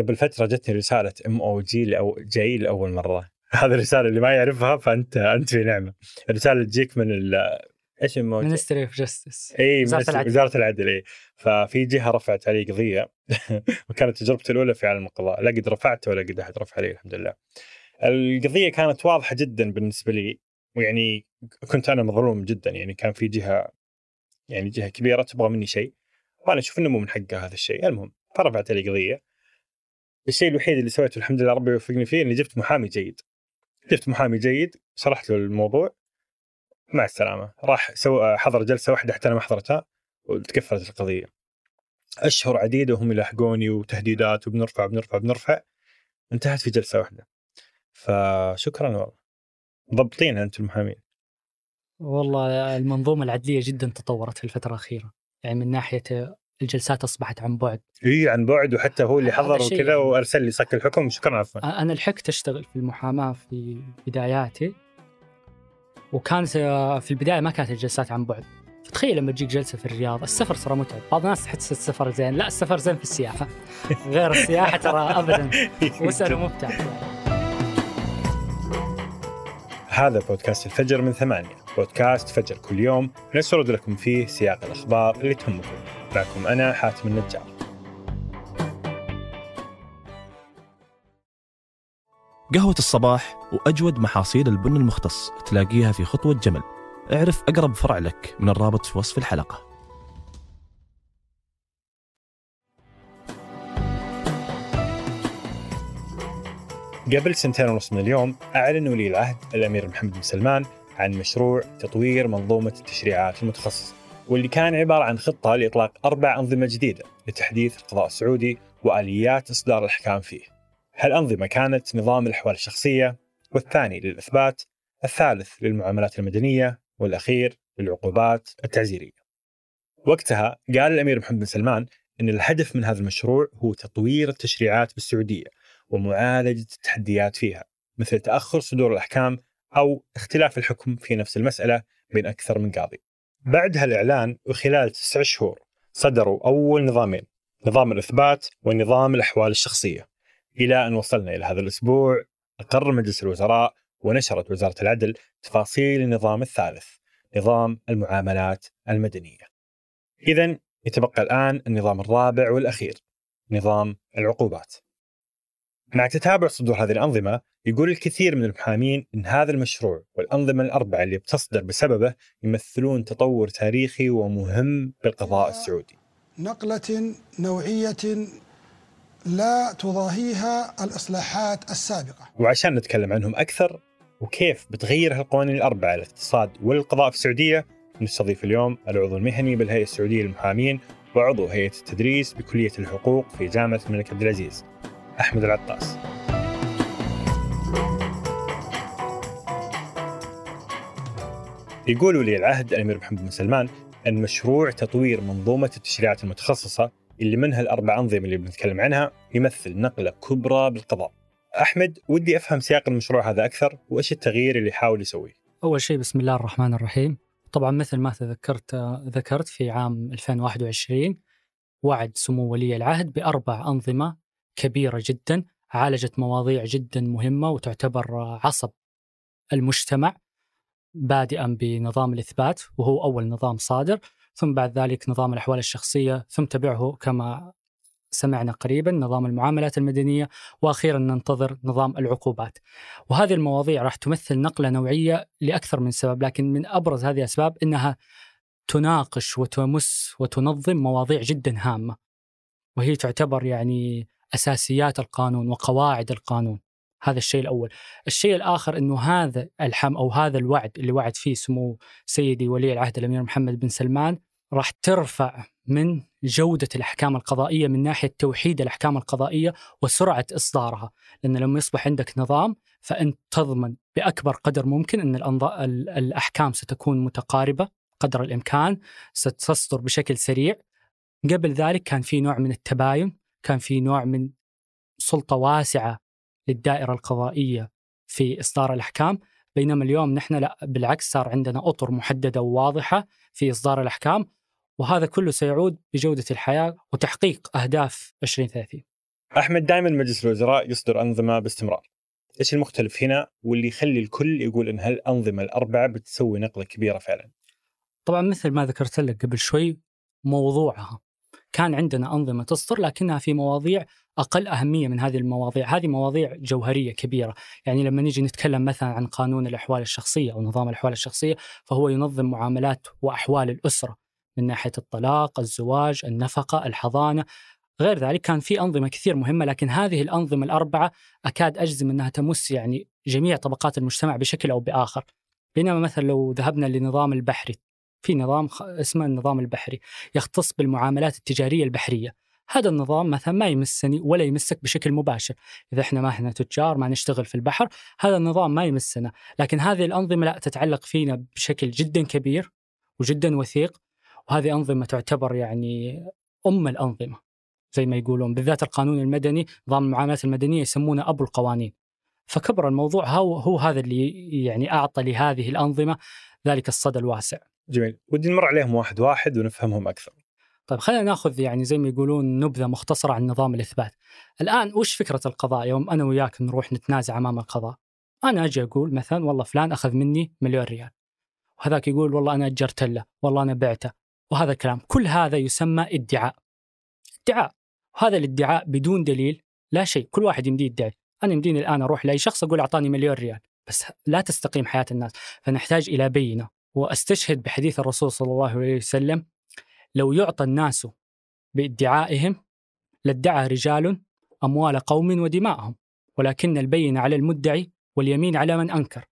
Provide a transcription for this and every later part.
قبل فترة جتني رسالة MOJ لأو MOJ لأول مرة. هذه الرسالة اللي ما يعرفها فأنت أنت في نعمة. الرسالة تجيك من ال إيش MOJ؟ Ministry of Justice إي وزارة وزارة العدل إي. ففي جهة رفعت علي قضيه وكانت تجربتي الأولى في عالم القضاء. لا قد رفعت ولا قد أحد رفع علي الحمد لله. القضية كانت واضحة جدا بالنسبة لي. ويعني كنت أنا مظلوم جدا. يعني كان في جهة يعني جهة كبيرة تبغى مني شيء. وأنا أشوف إنه مو من حقها هذا الشيء. المهم فرفعت علي قضية. الشيء الوحيد اللي سويته الحمد لله ربي يوفقني فيه إني جبت محامي جيد. جبت محامي جيد شرحت له الموضوع. مع السلامة. راح سو حضر جلسة واحدة حتى أنا ما حضرتها وتكفلت القضية. أشهر عديدة وهم يلاحقوني وتهديدات وبنرفع بنرفع بنرفع. انتهت في جلسة واحدة. فشكرا والله. ضبطين انت المحامين. والله المنظومة العدلية جدا تطورت في الفترة الأخيرة. يعني من ناحية الجلسات أصبحت عن بعد. إي عن بعد وحتى هو اللي حضر وكذا يعني. وأرسل لي صك الحكم شكرا عفوا أنا لحقت أشتغل في المحاماة في بداياتي وكانت في البداية ما كانت الجلسات عن بعد. فتخيل لما تجيك جلسة في الرياض السفر ترى متعب. بعض الناس تحس السفر زين. لا السفر زين في السياحة. غير السياحة ترى ابدا. واساله ممتع هذا بودكاست الفجر من ثمانية. بودكاست فجر كل يوم. نسرد لكم فيه سياق الأخبار اللي تهمكم. معكم أنا حاتم النجار. قهوة الصباح وأجود محاصيل البن المختص تلاقيها في خطوة جمل. اعرف أقرب فرع لك من الرابط في وصف الحلقة. قبل سنتين ونص من اليوم أعلن ولي العهد الأمير محمد بن سلمان عن مشروع تطوير منظومة التشريعات المتخصصة. واللي كان عبارة عن خطة لإطلاق أربع أنظمة جديدة لتحديث القضاء السعودي وآليات إصدار الأحكام فيه. هالأنظمة كانت نظام الأحوال الشخصية والثاني للإثبات الثالث للمعاملات المدنية والأخير للعقوبات التعزيرية. وقتها قال الأمير محمد بن سلمان أن الهدف من هذا المشروع هو تطوير التشريعات بالسعودية ومعالجة التحديات فيها مثل تأخر صدور الأحكام أو اختلاف الحكم في نفس المسألة بين أكثر من قاضي. بعد هالإعلان وخلال تسع شهور صدروا أول نظامين نظام الإثبات ونظام الأحوال الشخصية. إلى أن وصلنا إلى هذا الأسبوع أقر مجلس الوزراء ونشرت وزارة العدل تفاصيل النظام الثالث نظام المعاملات المدنية. إذا يتبقى الآن النظام الرابع والأخير نظام العقوبات. مع تتابع صدور هذه الأنظمة يقول الكثير من المحامين أن هذا المشروع والأنظمة الأربعة اللي بتصدر بسببه يمثلون تطور تاريخي ومهم بالقضاء السعودي. نقلة نوعية لا تضاهيها الإصلاحات السابقة. وعشان نتكلم عنهم أكثر وكيف بتغير هالقوانين الأربعة الاقتصاد والقضاء في السعودية نستضيف اليوم العضو المهني بالهيئة السعودية للمحامين وعضو هيئة التدريس بكلية الحقوق في جامعة الملك عبد العزيز أحمد العطاس. يقول ولي العهد الأمير محمد بن سلمان أن مشروع تطوير منظومة التشريعات المتخصصة اللي منها الأربع أنظمة اللي بنتكلم عنها يمثل نقلة كبرى بالقضاء. أحمد ودي أفهم سياق المشروع هذا أكثر وإيش التغيير اللي يحاول يسويه؟ أول شيء بسم الله الرحمن الرحيم. طبعا مثل ما تذكرت ذكرت في عام 2021 وعد سمو ولي العهد بأربع أنظمة كبيرة جدا عالجت مواضيع جدا مهمة وتعتبر عصب المجتمع. بادئا بنظام الإثبات وهو أول نظام صادر ثم بعد ذلك نظام الأحوال الشخصية ثم تبعه كما سمعنا قريبا نظام المعاملات المدنية وأخيرا ننتظر نظام العقوبات. وهذه المواضيع راح تمثل نقلة نوعية لأكثر من سبب لكن من أبرز هذه الأسباب إنها تناقش وتمس وتنظم مواضيع جدا هامة. وهي تعتبر يعني أساسيات القانون وقواعد القانون. هذا الشيء الأول. الشيء الآخر إنه هذا الحم أو هذا الوعد اللي وعد فيه سمو سيدي ولي العهد الأمير محمد بن سلمان راح ترفع من جودة الأحكام القضائية من ناحية توحيد الأحكام القضائية وسرعة إصدارها لأن لما يصبح عندك نظام فأنت تضمن بأكبر قدر ممكن أن الأحكام ستكون متقاربة قدر الإمكان ستصدر بشكل سريع قبل ذلك كان في نوع من التباين كان في نوع من سلطة واسعة للدائرة القضائية في إصدار الأحكام بينما اليوم نحن لا بالعكس صار عندنا أطر محددة وواضحة في إصدار الأحكام وهذا كله سيعود بجودة الحياة وتحقيق أهداف 2030 أحمد دائما مجلس الوزراء يصدر أنظمة باستمرار. إيش المختلف هنا واللي يخلي الكل يقول إن هالأنظمة الأربعة بتسوي نقلة كبيرة فعلا؟ طبعا مثل ما ذكرت لك قبل شوي موضوعها كان عندنا أنظمة تصدر لكنها في مواضيع أقل أهمية من هذه المواضيع، هذه مواضيع جوهرية كبيرة، يعني لما نيجي نتكلم مثلا عن قانون الأحوال الشخصية أو نظام الأحوال الشخصية فهو ينظم معاملات وأحوال الأسرة من ناحية الطلاق، الزواج، النفقة، الحضانة، غير ذلك كان في أنظمة كثير مهمة لكن هذه الأنظمة الأربعة أكاد أجزم أنها تمس يعني جميع طبقات المجتمع بشكل أو بآخر. بينما مثلا لو ذهبنا للنظام البحري في نظام اسمه النظام البحري يختص بالمعاملات التجارية البحرية. هذا النظام مثلا ما يمسني ولا يمسك بشكل مباشر، إذا إحنا ما إحنا تجار ما نشتغل في البحر، هذا النظام ما يمسنا، لكن هذه الأنظمة لا تتعلق فينا بشكل جدا كبير وجدا وثيق، وهذه أنظمة تعتبر يعني أم الأنظمة. زي ما يقولون بالذات القانون المدني نظام المعاملات المدنية يسمونه أبو القوانين فكبر الموضوع هو هو هذا اللي يعني أعطى لهذه الأنظمة ذلك الصدى الواسع. جميل، ودي نمر عليهم واحد واحد ونفهمهم أكثر. طيب خلينا ناخذ يعني زي ما يقولون نبذة مختصرة عن نظام الإثبات. الآن وش فكرة القضاء يوم أنا وياك نروح نتنازع أمام القضاء؟ أنا أجي أقول مثلا والله فلان أخذ مني مليون ريال. وهذاك يقول والله أنا أجرت له، والله أنا بعته، وهذا الكلام، كل هذا يسمى ادعاء. ادعاء هذا الادعاء بدون دليل لا شيء كل واحد يمديه يدعي أنا يمديني الآن أروح لأي شخص أقول أعطاني مليون ريال بس لا تستقيم حياة الناس فنحتاج إلى بينة وأستشهد بحديث الرسول صلى الله عليه وسلم لو يعطى الناس بادعائهم لادعى رجال أموال قوم ودماءهم ولكن البين على المدعي واليمين على من أنكر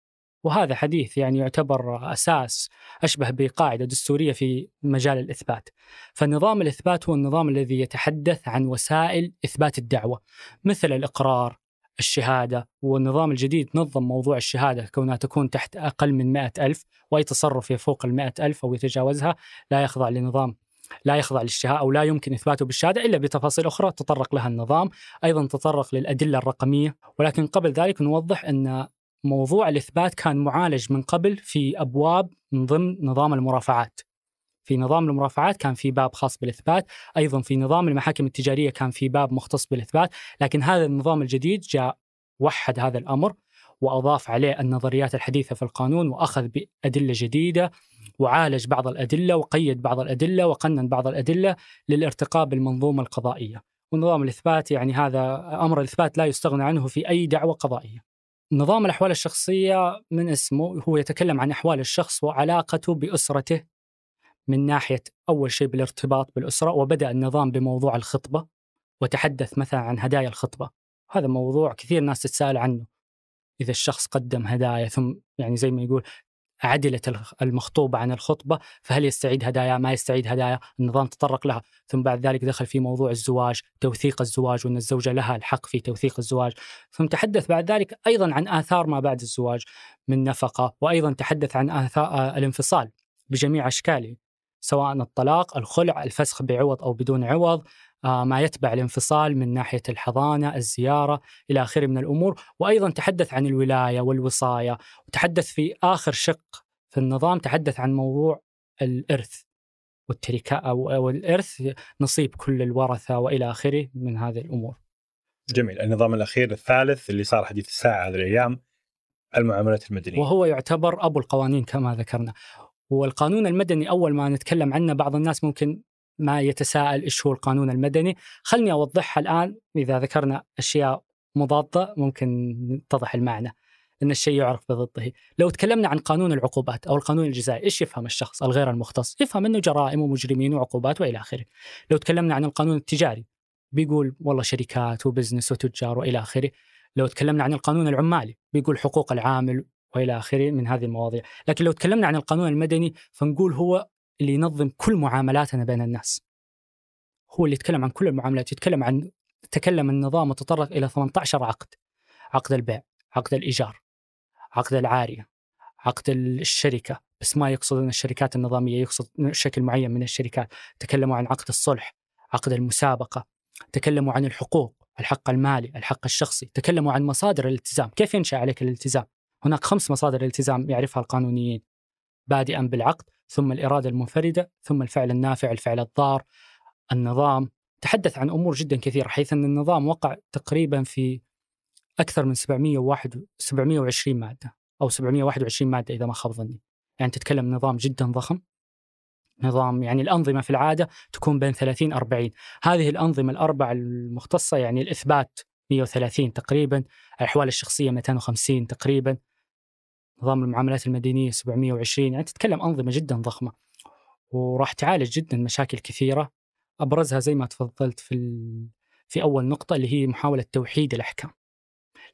وهذا حديث يعني يعتبر أساس أشبه بقاعدة دستورية في مجال الإثبات. فنظام الإثبات هو النظام الذي يتحدث عن وسائل إثبات الدعوة مثل الإقرار، الشهادة والنظام الجديد نظم موضوع الشهادة كونها تكون تحت أقل من مئة ألف واي تصرف يفوق ال ألف أو يتجاوزها لا يخضع لنظام لا يخضع للشهادة أو لا يمكن إثباته بالشهادة إلا بتفاصيل أخرى تطرق لها النظام، أيضا تطرق للأدلة الرقمية، ولكن قبل ذلك نوضح أن موضوع الإثبات كان معالج من قبل في أبواب من ضمن نظام المرافعات. في نظام المرافعات كان في باب خاص بالإثبات، أيضا في نظام المحاكم التجارية كان في باب مختص بالإثبات، لكن هذا النظام الجديد جاء وحد هذا الأمر وأضاف عليه النظريات الحديثة في القانون وأخذ بأدلة جديدة وعالج بعض الأدلة وقيد بعض الأدلة وقنن بعض الأدلة للارتقاء بالمنظومة القضائية. ونظام الإثبات يعني هذا أمر الإثبات لا يستغنى عنه في أي دعوة قضائية. نظام الأحوال الشخصية من اسمه هو يتكلم عن أحوال الشخص وعلاقته بأسرته من ناحية أول شيء بالارتباط بالأسرة وبدأ النظام بموضوع الخطبة وتحدث مثلا عن هدايا الخطبة. هذا موضوع كثير ناس تتساءل عنه. إذا الشخص قدم هدايا ثم يعني زي ما يقول عدلت المخطوبة عن الخطبة فهل يستعيد هدايا؟ ما يستعيد هدايا؟ النظام تطرق لها. ثم بعد ذلك دخل في موضوع الزواج توثيق الزواج وأن الزوجة لها الحق في توثيق الزواج. ثم تحدث بعد ذلك أيضا عن آثار ما بعد الزواج من نفقة وأيضا تحدث عن آثار الانفصال بجميع أشكاله. سواء الطلاق الخلع الفسخ بعوض أو بدون عوض آه، ما يتبع الانفصال من ناحية الحضانة، الزيارة إلى آخره من الأمور، وأيضا تحدث عن الولاية والوصاية، وتحدث في آخر شق في النظام تحدث عن موضوع الإرث والتركه أو الارث نصيب كل الورثة وإلى آخره من هذه الأمور. جميل، النظام الأخير الثالث اللي صار حديث الساعة هذه الأيام المعاملات المدنية. وهو يعتبر أبو القوانين كما ذكرنا. والقانون المدني أول ما نتكلم عنه بعض الناس ممكن ما يتساءل إيش هو القانون المدني. خلني أوضحها الآن إذا ذكرنا أشياء مضادة ممكن يتضح المعنى إن الشيء يعرف بضده. لو تكلمنا عن قانون العقوبات أو القانون الجزائي إيش يفهم الشخص الغير المختص؟ يفهم إنه جرائم ومجرمين وعقوبات وإلى آخره. لو تكلمنا عن القانون التجاري بيقول والله شركات وبزنس وتجار وإلى آخره. لو تكلمنا عن القانون العمالي بيقول حقوق العامل وإلى آخره من هذه المواضيع. لكن لو تكلمنا عن القانون المدني فنقول هو اللي ينظم كل معاملاتنا بين الناس. هو اللي يتكلم عن كل المعاملات يتكلم عن تكلم النظام وتطرق إلى 18 عقد. عقد البيع عقد الإيجار عقد العارية عقد الشركة. بس ما يقصد ان الشركات النظامية يقصد شكل معين من الشركات. تكلموا عن عقد الصلح عقد المسابقة. تكلموا عن الحقوق الحق المالي الحق الشخصي. تكلموا عن مصادر الالتزام. كيف ينشأ عليك الالتزام؟ هناك خمس مصادر الالتزام يعرفها القانونيين بادئا بالعقد ثم الإرادة المنفردة ثم الفعل النافع الفعل الضار النظام. تحدث عن أمور جدا كثيرة حيث أن النظام وقع تقريبا في أكثر من 701 720 مادة أو 721 مادة إذا ما خاب ظني. يعني تتكلم نظام جدا ضخم. نظام يعني الأنظمة في العادة تكون بين 30 40 هذه الأنظمة الاربع المختصة يعني الإثبات 130 تقريبا الاحوال الشخصية 250 تقريبا. نظام المعاملات المدينيه 720 يعني تتكلم أنظمة جدا ضخمة. وراح تعالج جدا مشاكل كثيرة. أبرزها زي ما تفضلت في في أول نقطة اللي هي محاولة توحيد الأحكام.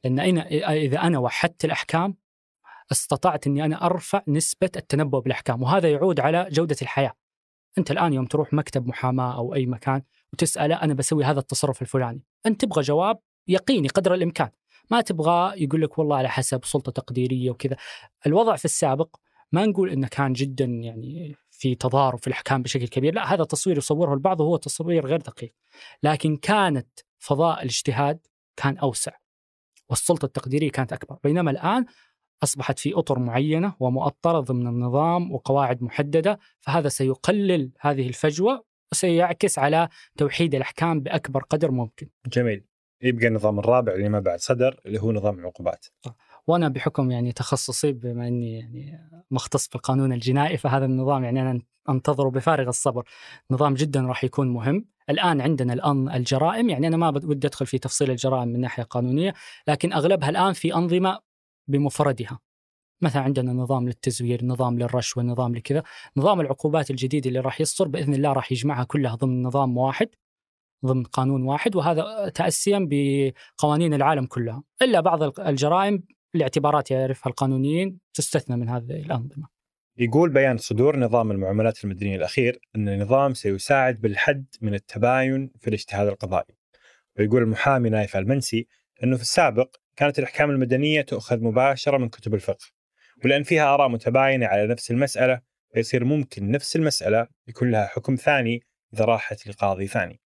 لأن أنا إذا أنا وحدت الأحكام استطعت إني أنا أرفع نسبة التنبؤ بالأحكام. وهذا يعود على جودة الحياة. أنت الآن يوم تروح مكتب محاماة أو أي مكان وتسأله أنا بسوي هذا التصرف الفلاني، أنت تبغى جواب يقيني قدر الإمكان، ما تبغى يقول لك والله على حسب سلطة تقديرية وكذا. الوضع في السابق ما نقول إنه كان جدا يعني في تضارب في الأحكام بشكل كبير، لا هذا تصوير يصوره البعض وهو تصوير غير دقيق. لكن كانت فضاء الاجتهاد كان أوسع. والسلطة التقديرية كانت أكبر، بينما الآن أصبحت في أطر معينة ومؤطرة ضمن النظام وقواعد محددة، فهذا سيقلل هذه الفجوة وسيعكس على توحيد الأحكام بأكبر قدر ممكن. جميل. يبقى النظام الرابع اللي ما بعد صدر اللي هو نظام العقوبات. وأنا بحكم يعني تخصصي بما إني يعني مختص في القانون الجنائي فهذا النظام يعني أنا أنتظره بفارغ الصبر. نظام جدا راح يكون مهم. الآن عندنا الان الجرائم يعني أنا ما ودي أدخل في تفصيل الجرائم من ناحية قانونية، لكن أغلبها الآن في أنظمة بمفردها مثلا عندنا نظام للتزوير نظام للرشوة نظام لكذا نظام العقوبات الجديد اللي راح يصدر بإذن الله راح يجمعها كلها ضمن نظام واحد ضمن قانون واحد وهذا تأسيا بقوانين العالم كلها. إلا بعض الجرائم لاعتبارات يعرفها القانونيين تستثنى من هذه الأنظمة. يقول بيان صدور نظام المعاملات المدنية الأخير أن النظام سيساعد بالحد من التباين في الاجتهاد القضائي. ويقول المحامي نايف المنسي أنه في السابق كانت الأحكام المدنية تؤخذ مباشرة من كتب الفقه ولأن فيها آراء متباينة على نفس المسألة فيصير ممكن نفس المسألة يكون لها حكم ثاني إذا راحت لقاضي ثاني.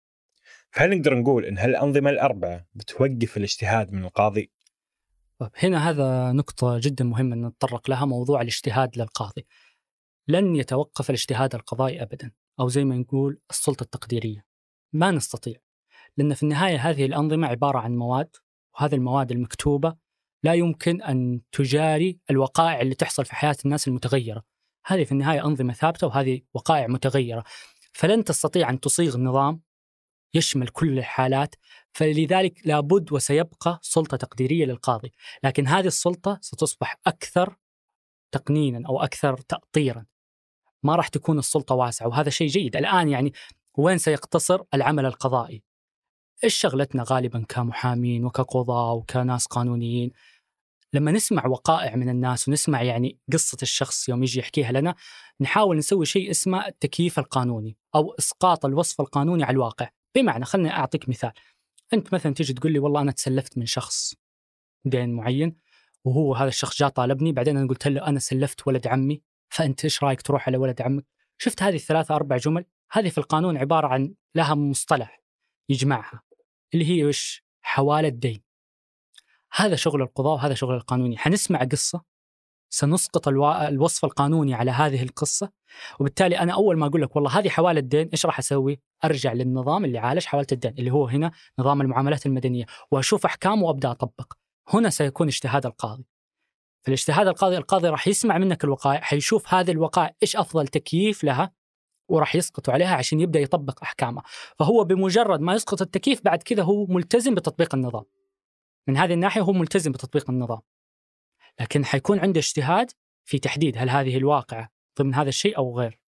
فهل نقدر نقول أن هالأنظمة الأربعة بتوقف الاجتهاد من القاضي؟ طيب هنا هذا نقطة جدا مهمة أن نتطرق لها موضوع الاجتهاد للقاضي. لن يتوقف الاجتهاد القضائي أبدا أو زي ما نقول السلطة التقديرية. ما نستطيع لأن في النهاية هذه الأنظمة عبارة عن مواد وهذه المواد المكتوبة لا يمكن أن تجاري الوقائع اللي تحصل في حياة الناس المتغيرة. هذه في النهاية أنظمة ثابتة وهذه وقائع متغيرة. فلن تستطيع أن تصيغ نظام يشمل كل الحالات فلذلك لابد وسيبقى سلطة تقديرية للقاضي. لكن هذه السلطة ستصبح أكثر تقنينا أو أكثر تأطيرا. ما راح تكون السلطة واسعة وهذا شيء جيد. الآن يعني وين سيقتصر العمل القضائي؟ إيش شغلتنا غالبا كمحامين وكقضاة وكناس قانونيين؟ لما نسمع وقائع من الناس ونسمع يعني قصة الشخص يوم يجي يحكيها لنا نحاول نسوي شيء اسمه التكييف القانوني أو إسقاط الوصف القانوني على الواقع. بمعنى خلني أعطيك مثال. أنت مثلا تيجي تقول لي والله أنا تسلفت من شخص دين معين وهو هذا الشخص جاء طالبني بعدين أنا قلت له أنا سلفت ولد عمي فأنت إيش رأيك تروح على ولد عمك؟ شفت هذه الثلاثة أربع جمل؟ هذه في القانون عبارة عن لها مصطلح يجمعها اللي هي وش؟ حوالة دين. هذا شغل القضاء وهذا شغل القانوني، حنسمع قصة؟ سنسقط ألو... الوصف القانوني على هذه القصة. وبالتالي أنا أول ما أقول لك والله هذه حوالة دين إيش راح أسوي؟ أرجع للنظام اللي عالج حوالة الدين اللي هو هنا نظام المعاملات المدنية وأشوف أحكامه وأبدأ أطبق. هنا سيكون اجتهاد القاضي. في الاجتهاد القاضي القاضي راح يسمع منك الوقائع حيشوف هذه الوقائع إيش أفضل تكييف لها وراح يسقطوا عليها عشان يبدأ يطبق أحكامه. فهو بمجرد ما يسقط التكييف بعد كذا هو ملتزم بتطبيق النظام. من هذه الناحية هو ملتزم بتطبيق النظام. لكن حيكون عنده اجتهاد في تحديد هل هذه الواقعة ضمن هذا الشيء أو غير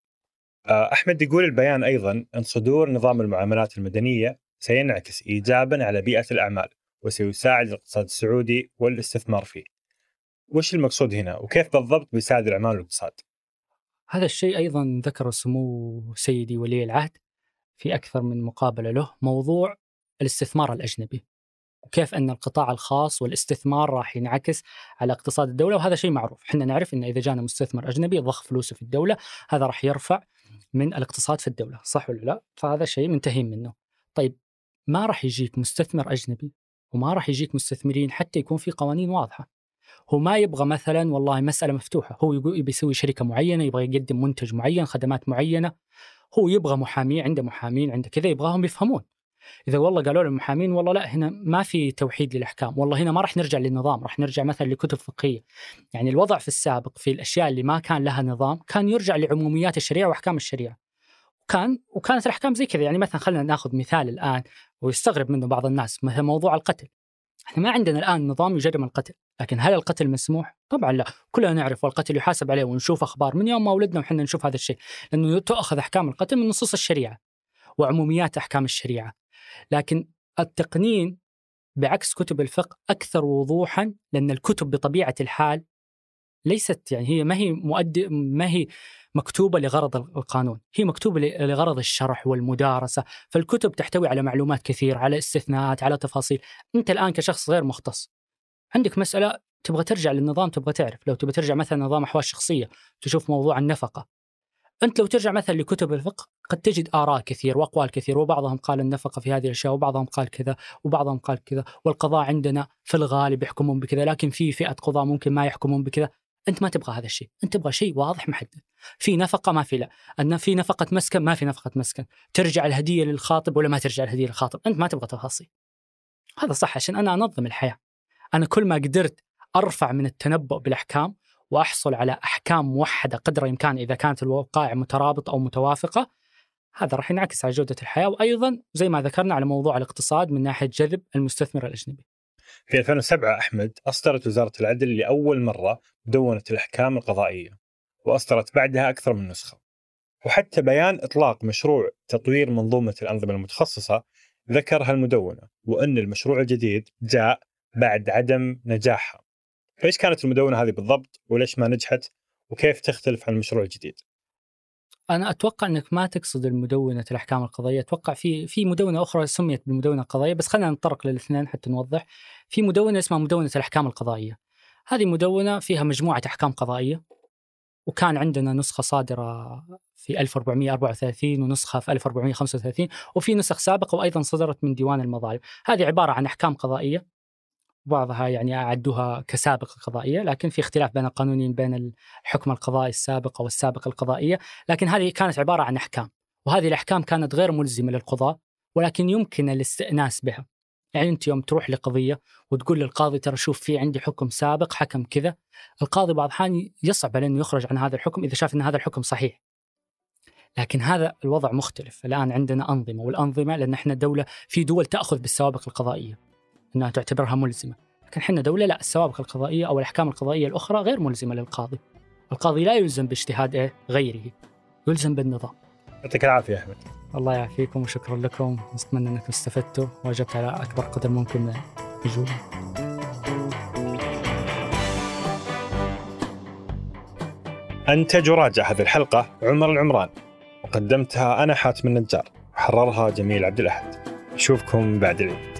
آه، أحمد يقول البيان أيضا أن صدور نظام المعاملات المدنية سينعكس ايجابا على بيئة الأعمال وسيساعد الاقتصاد السعودي والاستثمار فيه. وش المقصود هنا وكيف بالضبط بيساعد الأعمال والاقتصاد؟ هذا الشيء أيضا ذكر سمو سيدي ولي العهد في أكثر من مقابلة له موضوع الاستثمار الأجنبي وكيف أن القطاع الخاص والاستثمار راح ينعكس على اقتصاد الدولة وهذا شيء معروف. إحنا نعرف أن إذا جانا مستثمر أجنبي ضخ فلوسه في الدولة هذا راح يرفع من الاقتصاد في الدولة صح ولا لا؟ فهذا شيء منتهين منه. طيب ما راح يجيك مستثمر أجنبي؟ وما راح يجيك مستثمرين حتى يكون في قوانين واضحة. هو ما يبغى مثلا والله مسألة مفتوحة. هو يبي يسوي شركة معينة يبغى يقدم منتج معين خدمات معينة. هو يبغى محامي عنده محامين عنده كذا يبغاهم يفهمون. إذا والله قالوا المحامين والله لا هنا ما في توحيد للأحكام. والله هنا ما راح نرجع للنظام راح نرجع مثلا لكتب فقهية. يعني الوضع في السابق في الأشياء اللي ما كان لها نظام كان يرجع لعموميات الشريعة وأحكام الشريعة. وكان وكانت الأحكام زي كذا. يعني مثلا خلينا نأخذ مثال الآن ويستغرب منه بعض الناس مثلا موضوع القتل. إحنا ما عندنا الآن نظام يجرم القتل لكن هل القتل مسموح؟ طبعا لا. كلنا نعرف والقتل يحاسب عليه ونشوف أخبار من يوم ما ولدنا وحنا نشوف هذا الشيء. لأنه تؤخذ أحكام القتل من نصوص الشريعة وعموميات أحكام الشريعة. لكن التقنين بعكس كتب الفقه أكثر وضوحا لأن الكتب بطبيعة الحال ليست يعني هي ما هي مؤدي ما هي مكتوبة لغرض القانون، هي مكتوبة لغرض الشرح والمدارسة، فالكتب تحتوي على معلومات كثير، على استثناءات، على تفاصيل، أنت الآن كشخص غير مختص. عندك مسألة تبغى ترجع للنظام تبغى تعرف، لو تبغى ترجع مثلا نظام أحوال شخصية، تشوف موضوع النفقة. أنت لو ترجع مثلا لكتب الفقه قد تجد آراء كثير وأقوال كثير وبعضهم قال النفقه في هذه الأشياء وبعضهم قال كذا وبعضهم قال كذا والقضاء عندنا في الغالب يحكمون بكذا لكن في فئة قضاة ممكن ما يحكمون بكذا. أنت ما تبغى هذا الشيء أنت تبغى شيء واضح محدد. في نفقة ما في لا. أن في نفقة مسكن ما في نفقة مسكن. ترجع الهدية للخاطب ولا ما ترجع الهدية للخاطب؟ أنت ما تبغى تفاصيل. هذا صح عشان أنا أنظم الحياة. أنا كل ما قدرت أرفع من التنبؤ بالأحكام وأحصل على أحكام موحدة قدر الإمكان إذا كانت الوقائع مترابطة أو متوافقة هذا راح ينعكس على جودة الحياة وأيضا زي ما ذكرنا على موضوع الاقتصاد من ناحية جذب المستثمر الأجنبي. في 2007 أحمد أصدرت وزارة العدل لأول مرة مدونه الأحكام القضائية وأصدرت بعدها أكثر من نسخة. وحتى بيان إطلاق مشروع تطوير منظومة الأنظمة المتخصصة ذكر هالمدونه وأن المشروع الجديد جاء بعد عدم نجاحها. فايش كانت المدونة هذه بالضبط وليش ما نجحت وكيف تختلف عن المشروع الجديد؟ أنا أتوقع إنك ما تقصد المدونة الأحكام القضائية، أتوقع في في مدونة أخرى سميت بالمدونه القضائيه بس خلينا نتطرق للاثنين حتى نوضح. في مدونة اسمها مدونة الأحكام القضائية. هذه مدونة فيها مجموعة أحكام قضائية وكان عندنا نسخة صادرة في 1434 ونسخة في 1435 وفي نسخ سابقة وأيضا صدرت من ديوان المظالم، هذه عبارة عن أحكام قضائية بعضها يعني أعدوها كسابقة قضائية لكن في اختلاف بين القانونين بين الحكم القضائي السابق والسابقة القضائية لكن هذه كانت عبارة عن أحكام وهذه الأحكام كانت غير ملزمة للقضاة ولكن يمكن الاستئناس بها. يعني أنت يوم تروح لقضية وتقول للقاضي ترى شوف في عندي حكم سابق حكم كذا. القاضي بعض الأحيان يصعب عليه أنه يخرج عن هذا الحكم إذا شاف أن هذا الحكم صحيح. لكن هذا الوضع مختلف. الآن عندنا أنظمة والأنظمة لأن إحنا دولة في دول تأخذ بالسوابق القضائية. إنها تعتبرها ملزمة. لكن إحنا دولة لا السوابق القضائية أو الأحكام القضائية الأخرى غير ملزمة للقاضي. القاضي لا يلزم باجتهاد إيه؟ غيره. يلزم بالنظام. يعطيك العافية أحمد. الله يعافيكم وشكرا لكم. نتمنى أنكم استفدتوا. واجبت على أكبر قدر ممكن من الاجوبه أنتج وراجع هذه الحلقة عمر العمران. وقدمتها أنا حاتم النجار. وحررها جميل عبد الأحد. نشوفكم بعد العيد.